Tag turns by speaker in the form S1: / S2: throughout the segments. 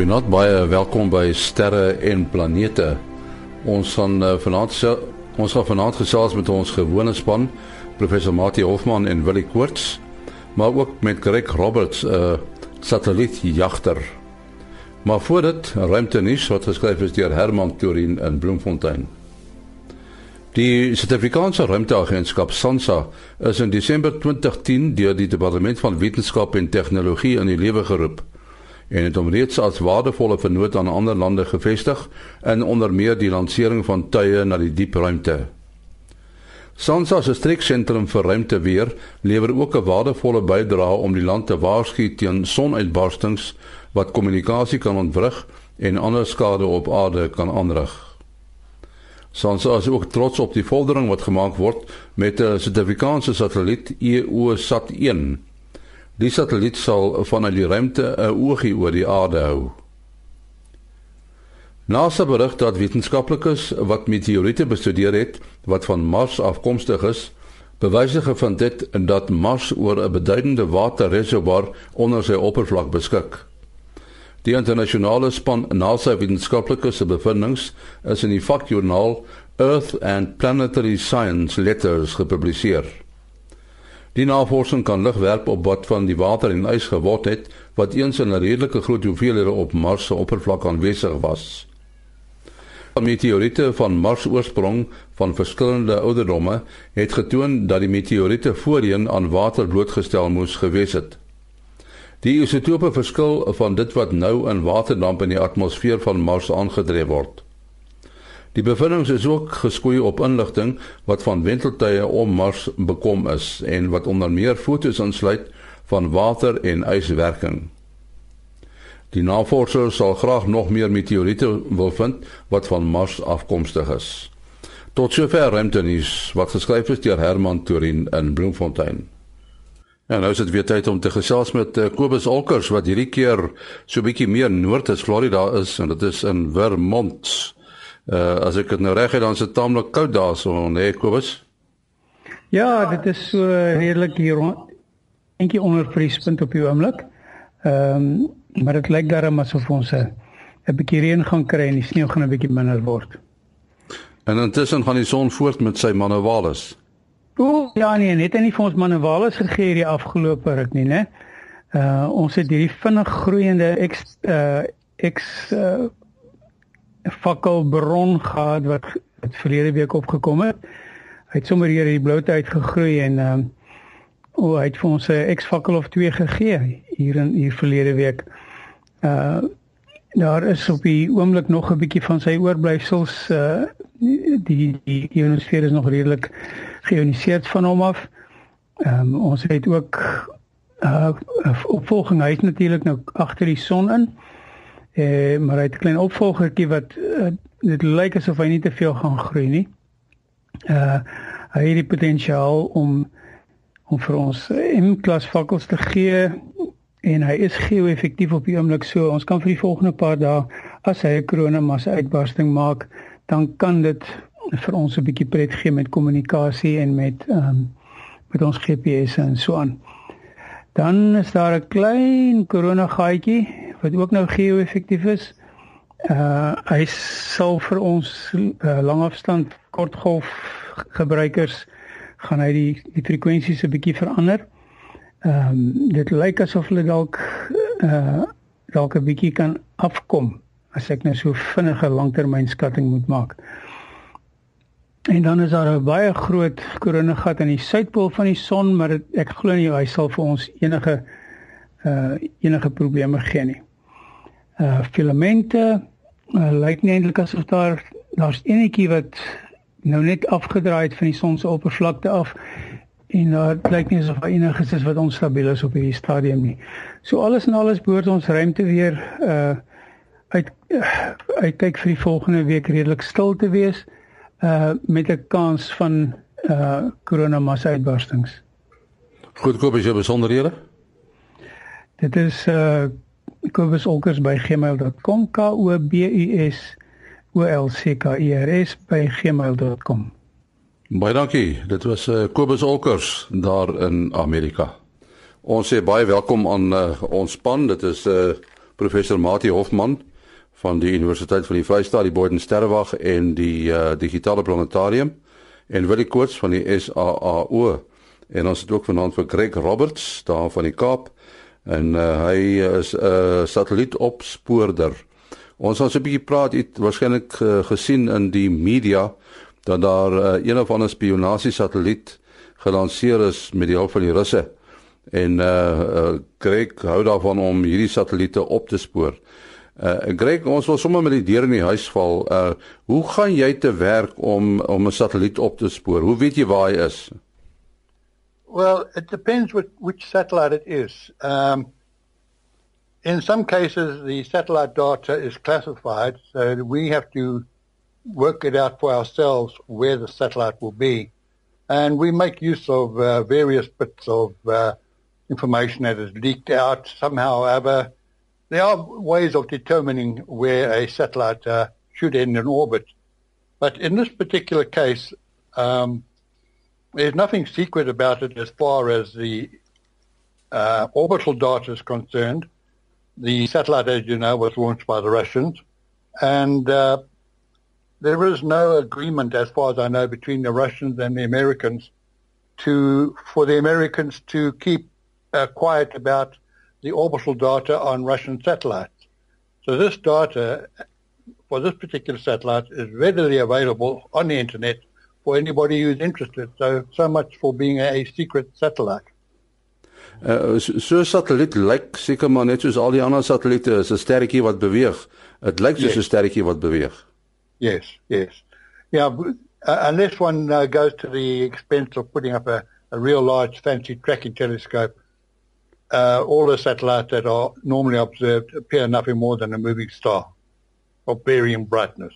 S1: Goeienaand, baie welkom by Sterre en Planete. Ons gaan uh, vanaand ons gaan vanaand gesels met ons gewone span, professor Mati Hofman en Willie Koorts, maar ook met Greg Roberts, 'n uh, satellietjagter. Maar voor dit, ruimte nuus wat geskryf is deur Herman Turin in Bloemfontein. Die Suid-Afrikaanse Ruimteagentskap SANSA is in Desember 2010 deur die Departement van Wetenskap en Tegnologie in die lewe geroep en het hom reeds as waardevolle vennoot aan ander lande gevestig in onder meer die lansering van tuie na die diep ruimte. SANSA se streeksentrum vir ruimteweer lewer ook 'n waardevolle bydrae om die land te waarsku teen sonuitbarstings wat kommunikasie kan ontwrig en ander skade op aarde kan aanrig. SANSA is ook trots op die vordering wat gemaak word met 'n Suid-Afrikaanse satelliet EOSAT-1 Die satelliet sal vanuit die ruimte 'n oogie oor die aarde hou. NASA berig dat wetenskaplikes wat meteoriete bestudeer het wat van Mars afkomstig is, bewyse gevind het dat Mars oor 'n beduidende waterreservoir onder sy oppervlak beskik. Die internasionale span NASA wetenskaplikes se bevindinge is in die vakjoernaal Earth and Planetary Science Letters gepubliseer. Die navorsing kan lig werp op wat van die water en ys geword het wat eens in 'n redelike groot hoeveelhede op Mars se oppervlak aanwesig was. Die meteoriete van Mars oorsprong van verskillende ouderdomme het getoon dat die meteoriete voorheen aan water blootgestel moes gewees het. Die isotope verskil van dit wat nou in waterdamp in die atmosfeer van Mars aangedreef word. Die bevindings is ook geskoei op inligting wat van wenteltuie om Mars bekom is en wat onder meer fotos insluit van water en yswerking. Die navorsers sal graag nog meer meteoriete wil vind wat van Mars afkomstig is. Tot sover ruimtenis wat geskryf is deur Herman Turin in Bloemfontein. En nou is dit weer tyd om te gesels met uh, Kobus Olkers wat hierdie keer so bietjie meer noord as Florida is en dit is in Vermont. Uh as ek dit nou reg het dan is dit taamlik koud daar so, nee Kobus.
S2: Ja, dit is so redelik hier enkie onder vriespunt op die oomblik. Ehm um, maar dit lyk darem asof ons 'n 'n bietjie reën gaan kry en die sneeu gaan 'n bietjie minder word.
S1: En intussen gaan die son voort met sy manewales.
S2: O, ja nee, net en nie vir ons manewales gegee hierdie afgelope ruk nie, né? Uh ons het hierdie vinnig groeiende X uh X uh fakkelbron gehad wat het verlede week opgekom het. Hy het sommer hier die bloute uitgegroei en ehm um, o, hy het vir ons 'n X-fakkel of twee gegee hier in hier verlede week. Uh daar is op die oomblik nog 'n bietjie van sy oorblyfsels uh die die ionosfeer is nog redelik geïoniseerd van hom af. Ehm um, ons het ook uh opvolging hy is natuurlik nou agter die son in. Eh maar hy het 'n klein opvolgertjie wat uh, dit lyk asof hy nie te veel gaan groei nie. Uh hy het die potensiaal om om vir ons M-klas vakkels te gee en hy is geo-effektief op die oomblik so. Ons kan vir die volgende paar dae as hy 'n koronamassa uitbarsting maak, dan kan dit vir ons 'n bietjie pret gee met kommunikasie en met ehm um, met ons GPS en so aan. Dan is daar 'n klein koronagaatjie wat ook nou geo-effektief is. Uh hy sal vir ons uh, langafstand kortgolf gebruikers gaan hy die die frekwensies 'n bietjie verander. Ehm um, dit lyk asof hulle dalk uh dalk 'n bietjie kan afkom as ek nou so vinnige langtermynskatting moet maak. En dan is daar 'n baie groot koronagat aan die suidpool van die son, maar het, ek glo nie hy sal vir ons enige uh enige probleme gee nie. Uh filamente uh, lyk nie eintlik asof daar daar's enetjie wat nou net afgedraai het van die son se oppervlakte af en daar uh, lyk nie asof enigiets is wat onstabiel is op hierdie stadium nie. So alles en alles behoort ons ruimte weer uh uit uh, uitkyk vir die volgende week redelik stil te wees uh met 'n kans van uh koronamassa uitbarstings.
S1: Goed, koop as jy besonderhede.
S2: Dit is uh kobusolkers@gmail.com k o b u s o l c k e r s by gmail.com.
S1: Baie dankie. Dit was uh Kobus Olkers daar in Amerika. Ons sê baie welkom aan uh, ons span. Dit is uh professor Mati Hofman van die Universiteit van die Vrystaat, die Boden Sterrewag en die uh, digitale planetarium en Willie Koorts van die SAAO. En ons het ook vanaand vir Greg Roberts daar van die Kaap en uh, hy is 'n uh, satellietopspoorder. Ons gaan so 'n bietjie praat, het waarskynlik uh, gesien in die media dat daar uh, een of ander spionasie satelliet gelanseer is met die hulp van die Russe. En uh, uh Greg hou daarvan om hierdie satelliete op te spoor. Uh Greg, ons wil sommer met die deur in die huis val. Uh hoe gaan jy te werk om om 'n satelliet op te spoor? Hoe weet jy waar hy is?
S3: Well, it depends what which satellite it is. Um in some cases the satellite data is classified so we have to work it out for ourselves where the satellite will be. And we make use of uh, various bits of uh, information that is leaked out somehow or other. There are ways of determining where a satellite uh, should end in orbit. But in this particular case, um, there's nothing secret about it as far as the uh, orbital data is concerned. The satellite, as you know, was launched by the Russians. And uh, there is no agreement, as far as I know, between the Russians and the Americans to for the Americans to keep uh, quiet about the orbital data on Russian satellites. So this data for this particular satellite is readily available on the internet for anybody who's interested. So so much for being a secret satellite.
S1: Uh, so satelliet lyk seker maar net soos al die ander satelliete is 'n sterretjie wat beweeg. Dit lyk soos 'n yes. sterretjie wat beweeg.
S3: Yes, yes. Yeah, uh, unless one uh, goes to the expense of putting up a, a real large fancy tracking telescope, uh, all the satellites that are normally observed appear nothing more than a moving star of varying brightness.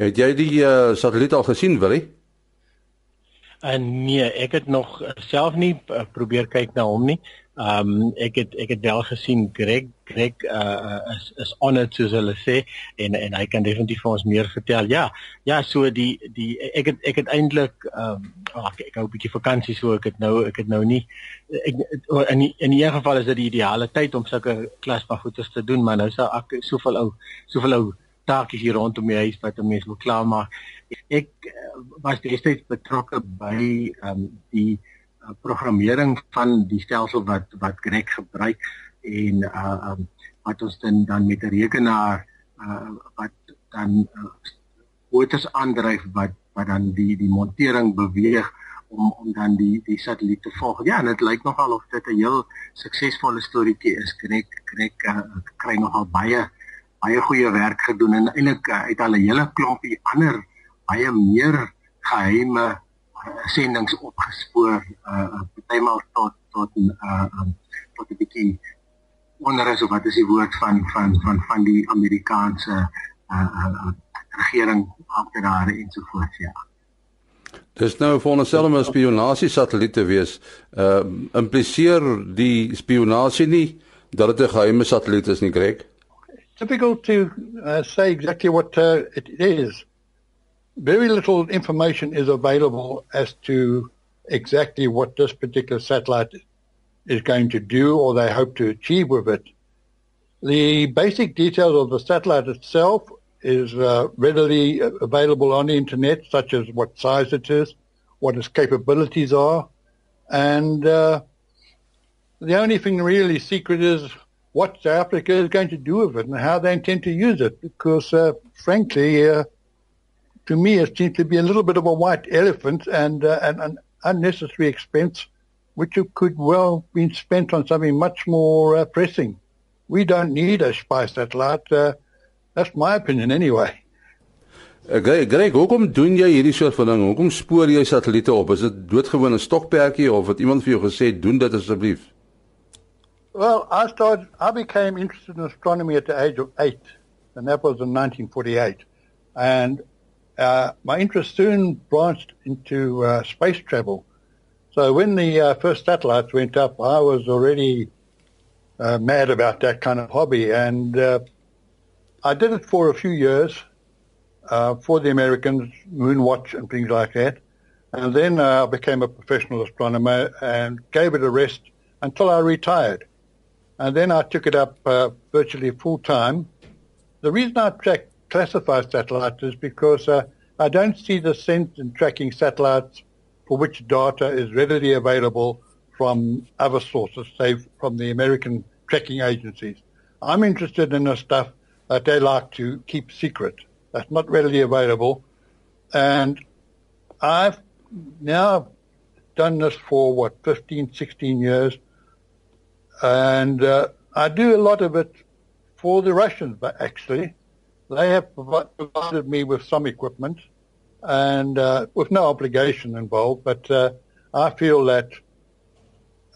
S1: Het jy die uh, satelliet al gesien, Willie?
S4: En uh, nee, ek het nog self nie uh, probeer kyk na hom nie. Ehm um, ek het ek het wel gesien Greg Greg uh, is is on it soos hulle sê en en hy kan definitief vir ons meer vertel. Ja. Ja, so die die ek het ek het eintlik ehm um, oh, ek ek hou 'n bietjie vakansie so ek het nou ek het nou nie ek in die, in die geval is dit die ideale tyd om sulke klas van goeders te doen, maar nou sou ek soveel ou soveel ou taakies hier rondom my huis wat 'n mens wil klaarmaak. Ek was destyds betrokke by ehm um, die uh, programmering van die stelsel wat wat Greg gebruik en uh um, wat ons dan dan met 'n rekenaar uh wat dan uh, motors aandryf wat wat dan die die montering beweeg om om dan die die satelliet te volg. Ja, dit lyk nogal of dit 'n heel suksesvolle storieetjie is. Greg Greg uh, kry nogal baie baie goeie werk gedoen en eintlik uh, uit al 'n hele klompie ander baie meer geheime sendings opgespoor uh partymal tot tot uh um, tot 'n bietjie onderus wat is die woord van van van van die Amerikaanse uh uh regering amptenare ensovoorts ja.
S1: Dis nou vir ons selfs 'n spionasie satelliet te wees. Uh impliseer die spionasie nie dat dit 'n geheime satelliet is nie, Greg?
S3: Difficult to uh, say exactly what uh, it is. very little information is available as to exactly what this particular satellite is going to do or they hope to achieve with it. The basic details of the satellite itself is uh, readily available on the internet, such as what size it is, what its capabilities are, and uh, the only thing really secret is what South Africa is going to do with it and how they intend to use it. Because, uh, frankly, uh, to me, it seems to be a little bit of a white elephant and, uh, and an unnecessary expense, which could well be spent on something much more uh, pressing. We don't need a spy satellite. Uh, that's my opinion anyway.
S1: Uh, Greg, Greg, hoekom doen jy hierdie soort van ding? Hoekom spoor jy satelliete op? Is dit doodgewone stokperdjie of het iemand vir jou gesê doen dit asseblief?
S3: Well, I started I became interested in astronomy at the age of 8 and that was in 1948. And uh, my interest soon branched into uh, space travel. So when the uh, first satellites went up, I was already uh, mad about that kind of hobby, and uh, I did it for a few years uh, for the Americans, Moonwatch and things like that. And then I became a professional astronomer and gave it a rest until I retired. And then I took it up uh, virtually full time. The reason I track classify satellites is because uh, I don't see the sense in tracking satellites for which data is readily available from other sources, say from the American tracking agencies. I'm interested in the stuff that they like to keep secret. That's not readily available. And I've now done this for what, 15, 16 years. And uh, I do a lot of it for the Russians, but actually. They have provided me with some equipment and uh, with no obligation involved, but uh, I feel that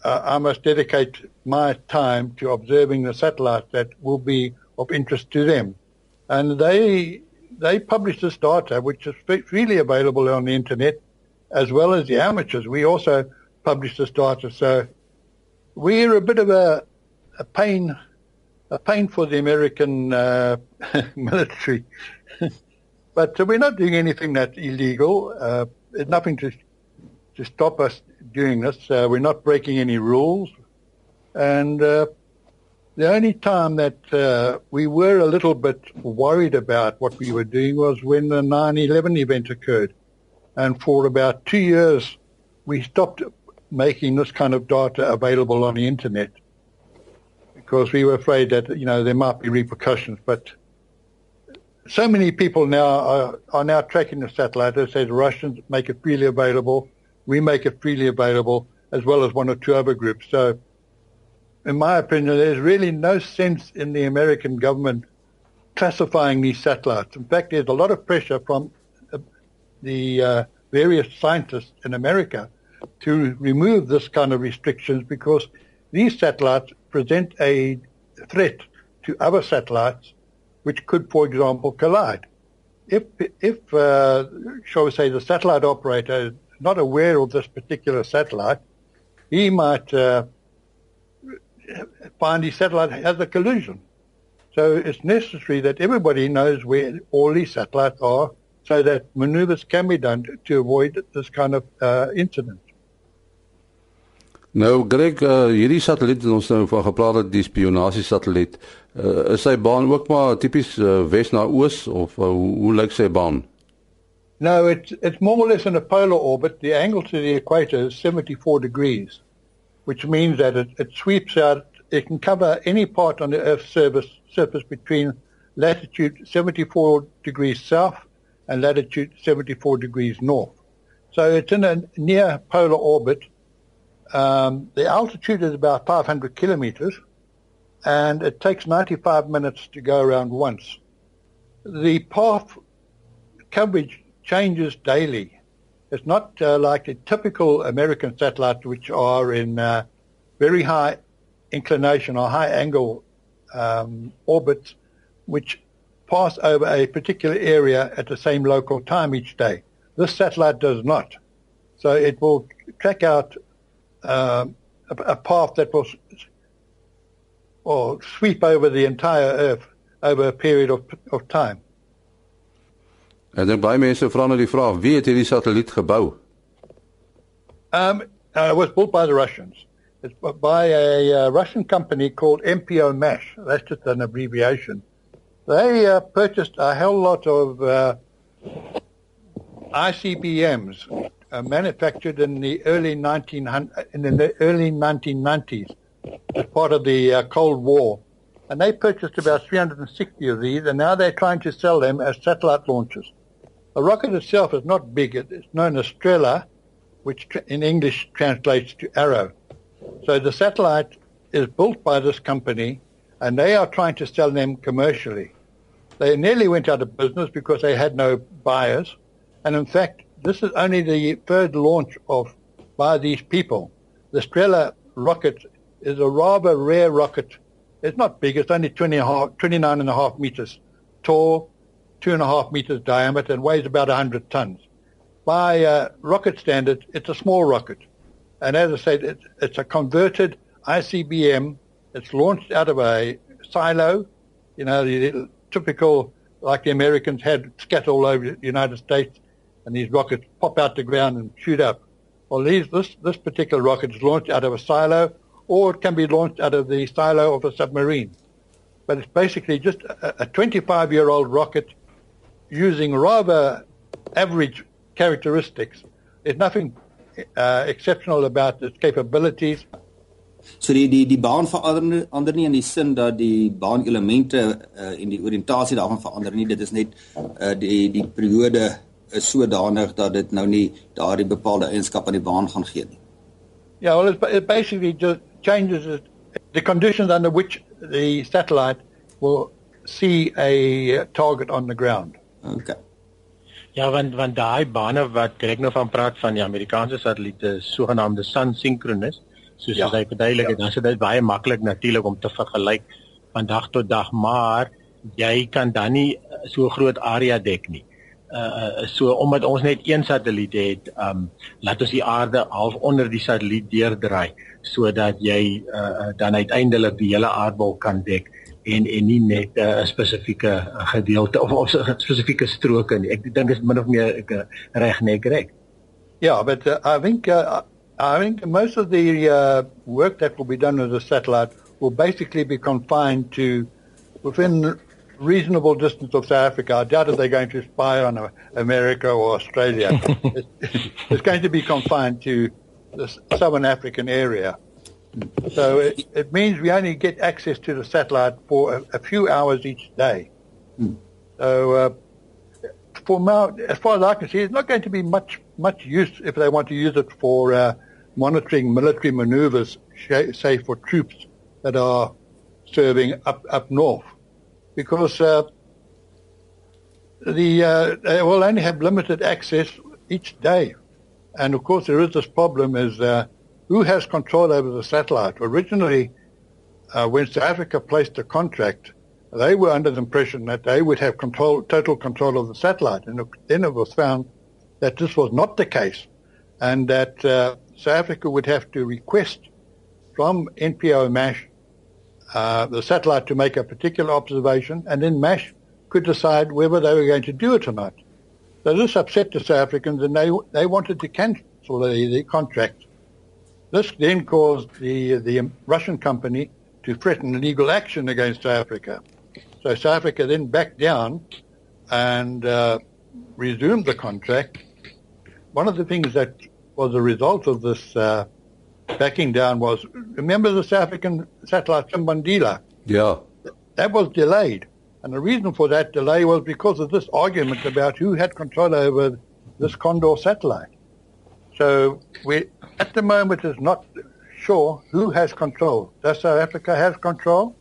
S3: uh, I must dedicate my time to observing the satellites that will be of interest to them. And they they publish this data, which is freely available on the internet, as well as the amateurs. We also publish this data, so we're a bit of a, a pain a pain for the American uh, military. but we're not doing anything that's illegal. Uh, there's nothing to to stop us doing this. Uh, we're not breaking any rules, and uh, the only time that uh, we were a little bit worried about what we were doing was when the 9/11 event occurred, and for about two years we stopped making this kind of data available on the internet because we were afraid that you know there might be repercussions. But so many people now are, are now tracking the satellite. They say the Russians make it freely available. We make it freely available, as well as one or two other groups. So, in my opinion, there's really no sense in the American government classifying these satellites. In fact, there's a lot of pressure from uh, the uh, various scientists in America to remove this kind of restrictions because these satellites present a threat to other satellites which could, for example, collide. If, if uh, shall we say, the satellite operator is not aware of this particular satellite, he might uh, find his satellite has a collision. So it's necessary that everybody knows where all these satellites are so that maneuvers can be done to avoid this kind of uh, incident.
S1: Nou Greg, uh, hierdie satelliet wat ons nou van gepraat het, die spionasie satelliet, uh, is sy baan ook maar tipies uh, wes na oos of uh, hoe, hoe lyk sy baan?
S3: No, it's it's more or less in a polar orbit. The angle to the equator is 74 degrees, which means that it, it sweeps out. It can cover any part on the Earth's surface surface between latitude 74 degrees south and latitude 74 degrees north. So it's in a near polar orbit um, the altitude is about 500 kilometers, and it takes 95 minutes to go around once. The path coverage changes daily. It's not uh, like the typical American satellites, which are in uh, very high inclination or high angle um, orbits, which pass over a particular area at the same local time each day. This satellite does not. So it will track out uh, a, a, path that will or sweep over the entire Earth over a period of, of time.
S1: En dan baie mense vra nou die vraag, wie het hierdie satelliet gebou?
S3: Um, uh, it was built by the Russians. It's by a uh, Russian company called MPO MASH. That's just an abbreviation. They uh, purchased a hell lot of uh, ICBMs uh, manufactured in the early 1900 in the early 1990s as part of the uh, Cold War, and they purchased about 360 of these, and now they're trying to sell them as satellite launchers. The rocket itself is not big; it's known as Strela, which in English translates to arrow. So the satellite is built by this company, and they are trying to sell them commercially. They nearly went out of business because they had no buyers, and in fact, this is only the third launch of by these people. The Strela rocket is a rather rare rocket. It's not big. It's only 20 and half, 29 and a half meters tall, two and a half meters diameter, and weighs about 100 tons. By uh, rocket standards, it's a small rocket. And as I said, it's, it's a converted ICBM. It's launched out of a silo, you know, the typical, like the Americans had scattered all over the United States and these rockets pop out the ground and shoot up. Well, these, this, this particular rocket is launched out of a silo or it can be launched out of the silo of a submarine. But it's basically just a 25 year old rocket using rather average characteristics. There's nothing uh, exceptional about its capabilities.
S5: So die die die baan verander ander nie in die sin dat die baanelemente uh, en die oriëntasie daarvan verander nie. Dit is net uh, die die periode is sodanig dat dit nou nie daardie bepaalde eienskap aan die baan gaan gee nie.
S3: Yeah, well, it basically just changes it, the conditions under which the satellite will see a target on the ground.
S5: Okay.
S4: Ja, want want daai bane wat ek nou van praat van die Amerikaanse satelliete, sogenaamde sun synchronous, soos ja. jy verduidelik het, ja. dan is dit baie maklik natuurlik om te vergelyk van dag tot dag, maar jy kan dan nie so groot area dek nie. Uh so omdat ons net een satelliet het, um laat ons die aarde half onder die satelliet deurdraai sodat jy uh dan uiteindelik die hele aardbol kan dek en en nie net 'n uh, spesifieke gedeelte of 'n spesifieke stroke nie. Ek dink dit is min of meer ek reg nee korrek.
S3: Yeah, but uh, I think uh, I think most of the uh, work that will be done with the satellite will basically be confined to within reasonable distance of South Africa. I doubt if they're going to spy on America or Australia. it's, it's going to be confined to the southern African area. So it, it, means we only get access to the satellite for a, a few hours each day. Hmm. So uh, for now, as far as I can see, it's not going to be much much use if they want to use it for uh, monitoring military maneuvers, say for troops that are serving up up north, because uh, the uh, they will only have limited access each day, and of course there is this problem: is uh, who has control over the satellite? Originally, when South Africa placed the contract, they were under the impression that they would have control, total control of the satellite, and then it was found that this was not the case, and that uh, South Africa would have to request from NPO MASH uh, the satellite to make a particular observation, and then MASH could decide whether they were going to do it or not. So this upset the South Africans, and they they wanted to cancel the, the contract. This then caused the the Russian company to threaten legal action against South Africa. So South Africa then backed down and uh, resumed the contract. One of the things that was a result of this uh, backing down was remember the South African satellite Simbandila?
S1: Yeah.
S3: That was delayed. And the reason for that delay was because of this argument about who had control over this Condor satellite. So we, at the moment, is not sure who has control. Does South Africa have control?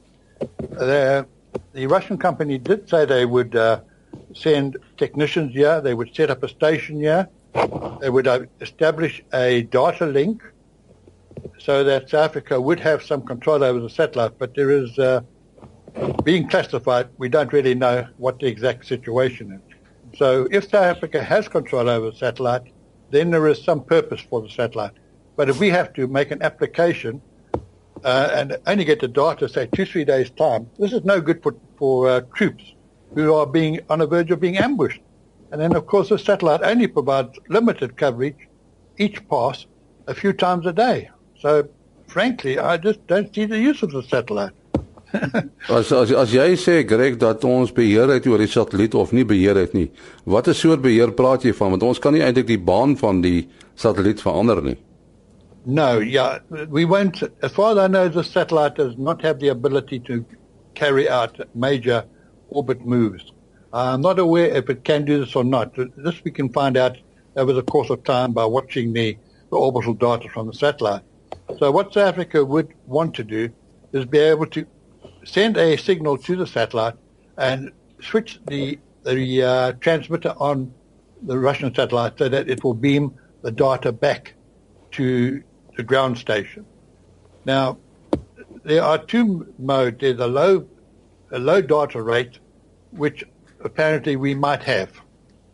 S3: The, the Russian company did say they would uh, send technicians here. They would set up a station here. They would uh, establish a data link so that South Africa would have some control over the satellite. But there is, uh, being classified, we don't really know what the exact situation is. So if South Africa has control over the satellite, then there is some purpose for the satellite. But if we have to make an application uh, and only get the data, say two, three days time, this is no good for, for uh, troops who are being on the verge of being ambushed. And then, of course, the satellite only provides limited coverage each pass a few times a day. So, frankly, I just don't see the use of the satellite.
S1: as as as jy sê Greg dat ons beheer het oor die satelliet of nie beheer het nie. Watter soort beheer praat jy van? Want ons kan nie eintlik die baan van die satelliet verander nie.
S3: No, yeah, we won't as far as I know the satellite does not have the ability to carry out major orbit moves. I'm not aware if it can do this or not. This we can find out over the course of time by watching the, the orbital data from the satellite. So what South Africa would want to do is be able to send a signal to the satellite and switch the the uh, transmitter on the Russian satellite so that it will beam the data back to the ground station. Now, there are two modes. There's a low a low data rate, which apparently we might have,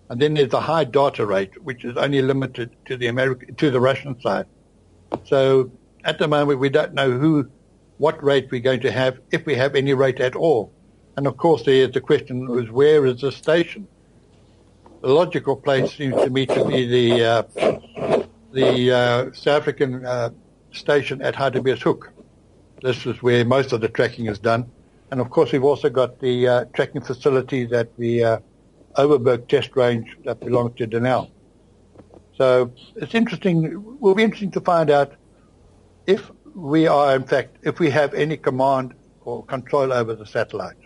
S3: and then there's a high data rate, which is only limited to the American to the Russian side. So at the moment, we don't know who what rate we're going to have, if we have any rate at all. And of course, there's the question is where is the station? The logical place seems to me to be the uh, the uh, South African uh, station at Hartebeespoort. this is where most of the tracking is done. And of course, we've also got the uh, tracking facilities at the uh, Overberg test range that belongs to Denel. So it's interesting. It Will be interesting to find out if we are, in fact, if we have any command or control over the satellite.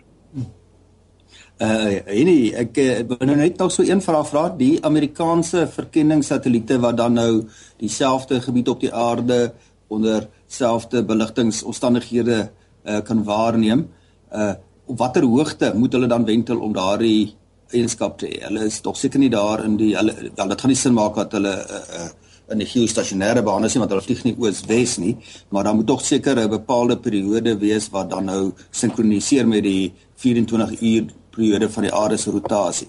S5: Uh nee, ek wil nou net nog so een vraag vra. Die Amerikaanse verkenningssatelliete wat dan nou dieselfde gebied op die aarde onder selfde beligtingomstandighede uh kan waarneem. Uh op watter hoogte moet hulle dan wentel om daardie eienskap te hê? Hulle is tog seker nie daar in die hulle wel dit gaan nie sin maak dat hulle uh, uh in die geostasionêre bane sien want hulle vlieg nie oos-wes nie, maar dan moet tog seker 'n bepaalde periode wees wat dan nou sinkroniseer met die 24 uur periode van die aarde se rotasie.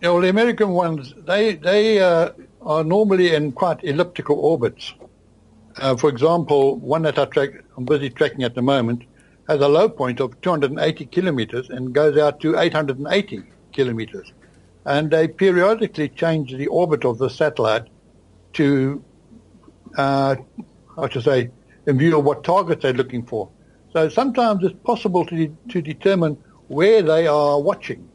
S3: Yeah, well, the American ones, they they uh, are normally in quite elliptical orbits. Uh, for example, one that I track, I'm busy tracking at the moment, has a low point of 280 kilometers and goes out to 880 kilometers. And they periodically change the orbit of the satellite to, uh, how to say, in view of what targets they're looking for. So sometimes it's possible to, to determine where they are watching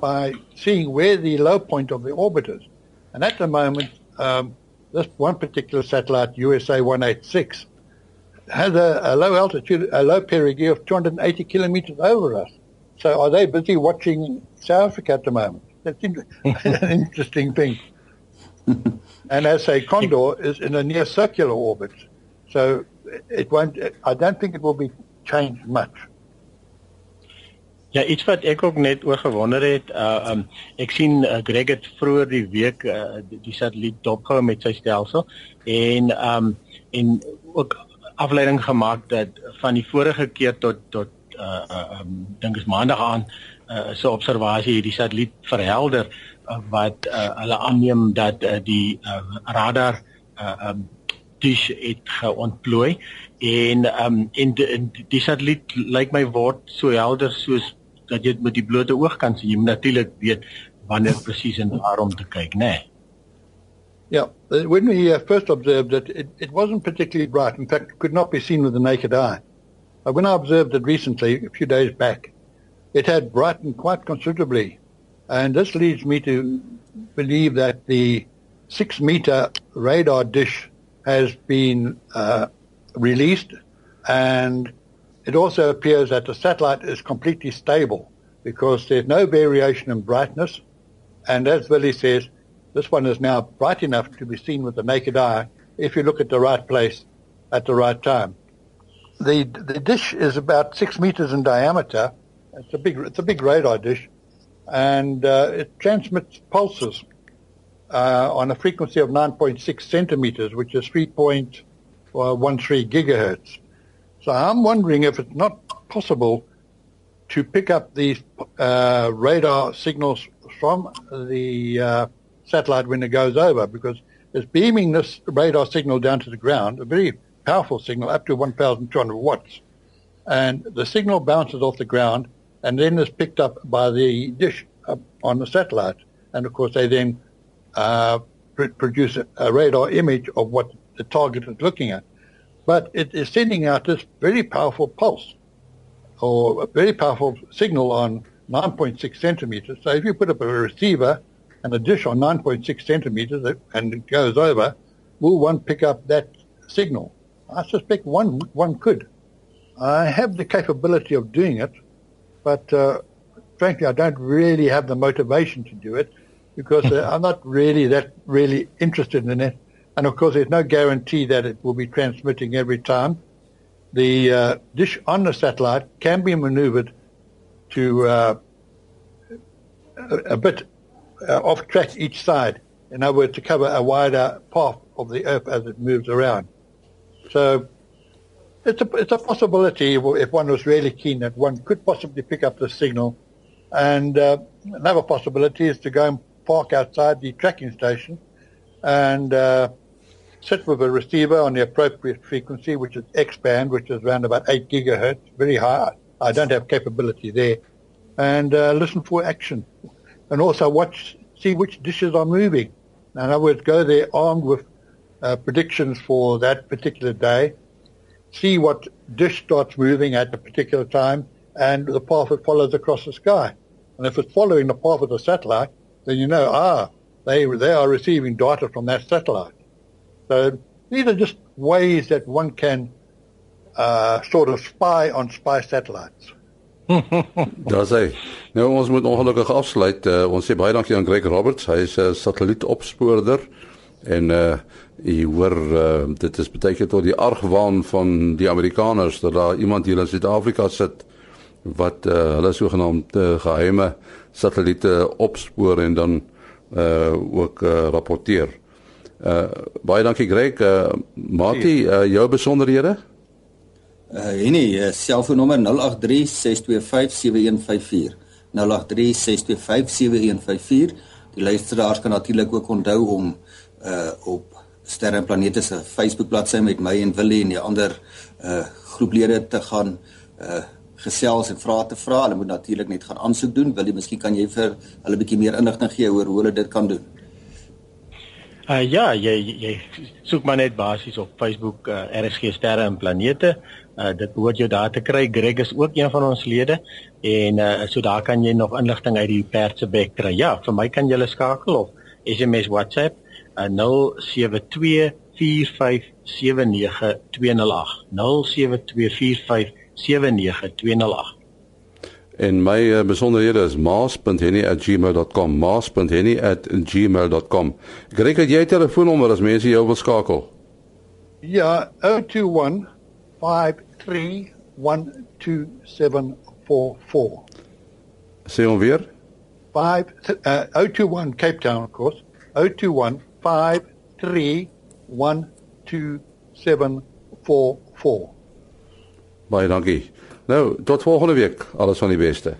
S3: by seeing where the low point of the orbit is. And at the moment, um, this one particular satellite, USA 186, has a, a low altitude, a low perigee of 280 kilometers over us. So are they busy watching South Africa at the moment? That's an interesting thing. and as a condor is in a near circular orbit, so it won't. I don't think it will be changed much.
S4: Ja, iets wat ek ook net oor gewonder het, uh um ek sien uh, Greg het vroeër die week uh, die, die satelliet dopgehou met sy stelsel en um en ook afleiding gemaak dat van die vorige keer tot tot uh, uh um dink is maandag aan uh so observasie hierdie satelliet verhelder uh, wat uh, hulle aanneem dat uh, die uh, radar uh um dish het geontplooi en um en die, die satelliet lyk my word so helder soos dat jy met die blote oog kan sien. Jy moet natuurlik weet wanneer presies en waarom te kyk, né? Nee.
S3: Yeah, uh, when we uh, first observed it, it, it wasn't particularly bright. In fact, it could not be seen with the naked eye. But when I observed it recently, a few days back, it had brightened quite considerably. And this leads me to believe that the six meter radar dish has been uh, released and it also appears that the satellite is completely stable because there's no variation in brightness. And as Willie says, this one is now bright enough to be seen with the naked eye if you look at the right place at the right time. The, the dish is about six meters in diameter. It's a big, it's a big radar dish and uh, it transmits pulses uh, on a frequency of 9.6 centimeters, which is 3.13 gigahertz. So I'm wondering if it's not possible to pick up these uh, radar signals from the uh, satellite when it goes over, because it's beaming this radar signal down to the ground, a very powerful signal, up to 1,200 watts. And the signal bounces off the ground and then is picked up by the dish on the satellite. And of course, they then uh, pr- produce a, a radar image of what the target is looking at but it is sending out this very powerful pulse or a very powerful signal on 9.6 centimeters. So if you put up a receiver and a dish on 9.6 centimeters and it goes over, will one pick up that signal? I suspect one one could. I have the capability of doing it, but uh, frankly, I don't really have the motivation to do it because uh, I'm not really that really interested in it. And of course, there's no guarantee that it will be transmitting every time. The uh, dish on the satellite can be maneuvered to uh, a, a, bit uh, off track each side, in other words, to cover a wider path of the Earth as it moves around. So it's a, it's a possibility if one was really keen that one could possibly pick up the signal. And uh, another possibility is to go and park outside the tracking station and uh, sit with a receiver on the appropriate frequency, which is X band, which is around about 8 gigahertz, very high. I don't have capability there. And uh, listen for action. And also watch, see which dishes are moving. In other words, go there armed with uh, predictions for that particular day see what dish starts moving at a particular time and the path it follows across the sky. And if it's following the path of the satellite, then you know, ah, they, they are receiving data from that satellite. So these are just ways that one can uh, sort of spy on spy satellites.
S1: Daar sê, nou ons moet ongelukkig afsluit. Uh, ons sê baie dankie aan Greg Roberts. Hy is 'n uh, satellietopspoorder en uh jy hoor uh, dit is baie keer tot die argwaan van die Amerikaners dat daar iemand hier in Suid-Afrika sit wat uh, hulle sogenaamde uh, geheime satelliete opspoor en dan uh ook uh, rapporteer. Uh baie dankie Greg. Uh Mati, uh, jou besonderhede?
S5: Uh nee, uh, selfoonnommer 0836257154. 0836257154. Die luisteraars kan natuurlik ook onthou om uh op Sterre en Planete se Facebook bladsy met my en Willie en die ander uh groeplede te gaan uh gesels en vrae te vra. Hulle moet natuurlik net gaan aansoek doen. Wil jy miskien kan jy vir hulle 'n bietjie meer inligting gee oor hoe hulle dit kan doen?
S4: Uh ja, jy jy soek maar net basies op Facebook uh, RSG sterre en planete. Uh dit behoort jou daar te kry. Greg is ook een van ons lede en uh so daar kan jy nog inligting uit die Perse bek kry. Ja, vir my kan jy skakel of SMS WhatsApp uh 072 4579208 07245 79208.
S1: En my uh, besonderhede is maas.henny@gmail.com. maas.henny@gmail.com. Greg, het jy 'n telefoonnommer as mense jou wil skakel?
S3: Ja, 021 5312744.
S1: Sê hom weer.
S3: 5 uh, 021 Cape Town of course. 021 5312744.
S1: Baie dankie. Nou, tot volgende week. Alles van die beste.